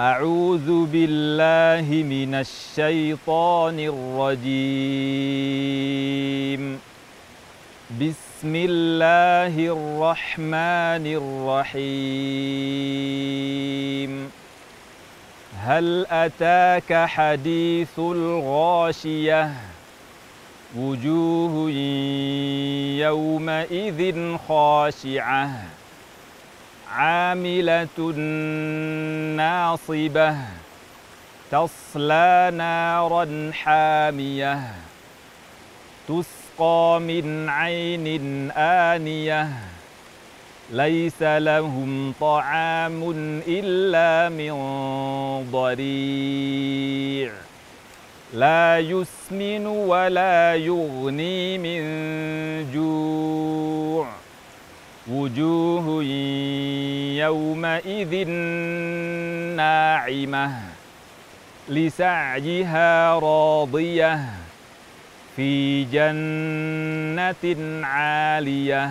أعوذ بالله من الشيطان الرجيم. بسم الله الرحمن الرحيم. هل أتاك حديث الغاشية؟ وجوه يومئذ خاشعة. عاملة ناصبة تصلى نارا حامية تسقى من عين آنية ليس لهم طعام إلا من ضريع لا يسمن ولا يغني من جوع وجوه يومئذ ناعمة لسعيها راضية في جنة عالية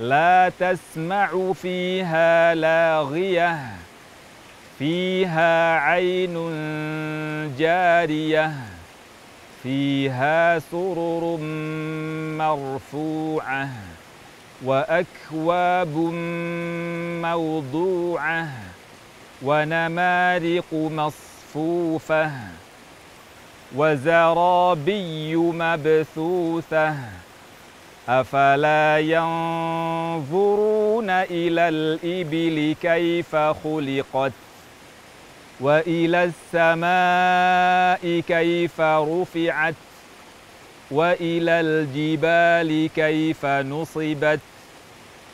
لا تسمع فيها لاغية فيها عين جارية فيها سرر مرفوعة وأكواب موضوعة ونمارق مصفوفة وزرابي مبثوثة أفلا ينظرون إلى الإبل كيف خلقت وإلى السماء كيف رفعت وإلى الجبال كيف نصبت